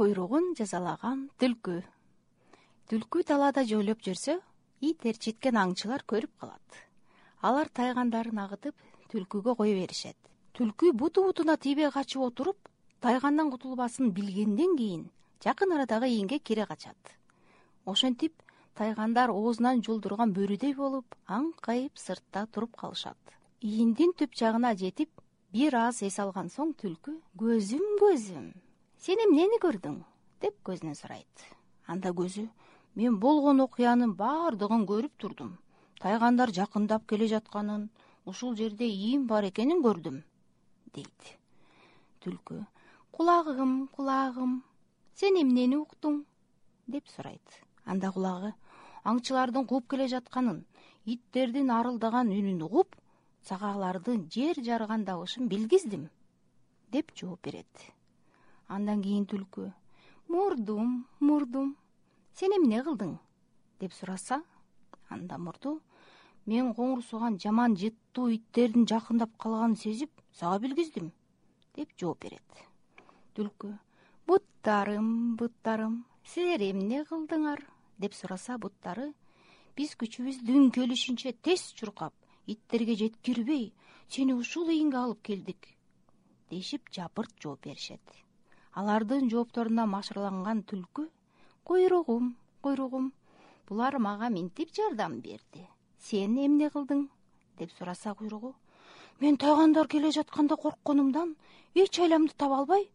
куйругун жазалаган түлкү. Түлкү талаада жолоп жүрсө ит ээрчиткен аңчылар көрүп калат. Алар тайгандарын агытып түлкүгө кое беришет. Түлкү буту бутуна тийбей качып отуруп тайгандан кутулбасын билгенден кийин жакын арадагы ийинге кире качат. Ошентип тайгандар оозунан жолдурган бөрүдөй болуп аңкайып сыртта туруп калышат. Ийиндин түп жагына жетип бир аз эс алган соң түлкү көзүм көзүм сен эмнени көрдүң? деп көзүнөн сурайт. Анда көзү мен болгон окуянын баардыгын көрүп турдум. Тайгандар жакындап келе жатканын ушул жерде ийин бар экенин көрдүм дейт. Түлкү кулагым кулагым сен эмнени уктуң? деп сурайт. Анда кулагы аңчылардын кууп келе жатканын иттердин арылдаган үнүн угуп цагалардын жер жарган добушун билгиздим деп жооп берет андан кийин түлкү. Мурдум мурдум сен эмне кылдың? деп сураса анда мурду мен коңурсуган жаман жыттуу иттердин жакындап калганын сезип сага билгиздим деп жооп берет. Түлкү буттарым буттарым силер эмне кылдыңар? деп сураса буттары биз күчүбүздүн келишинче тез чуркап иттерге жеткирбей сени ушул ийинге алып келдик дешип жапырт жооп беришет алардын жоопторуна машырланган түлкү куйругум куйругум булар мага минтип жардам берди сен эмне кылдың? деп сураса куйругу мен тайгандар келе жатканда коркконумдан эч айламды таба албай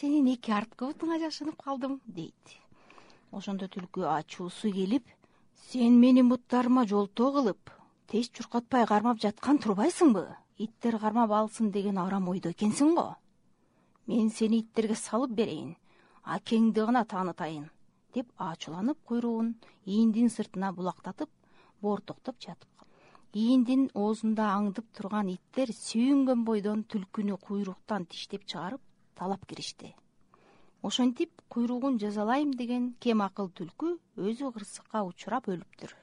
сенин эки арткы бутуңа жашынып калдым дейт. Ошондо түлкү ачуусу келип сен менин буттарыма жолтоо кылып тез чуркатпай кармап жаткан турбайсыңбы? Иттер кармап алсын деген арам ойдо экенсиң го мен сени иттерге салып берейин акеңди гана таанытайын деп ачууланып куйругун ийиндин сыртына булактатып боортоктоп жатып калат ийиндин оозунда аңдып турган иттер сүйүнгөн бойдон түлкүнү куйруктан тиштеп чыгарып талап киришти. Ошентип куйругун жазалайм деген кем акыл түлкү өзү кырсыкка учурап өлүптүр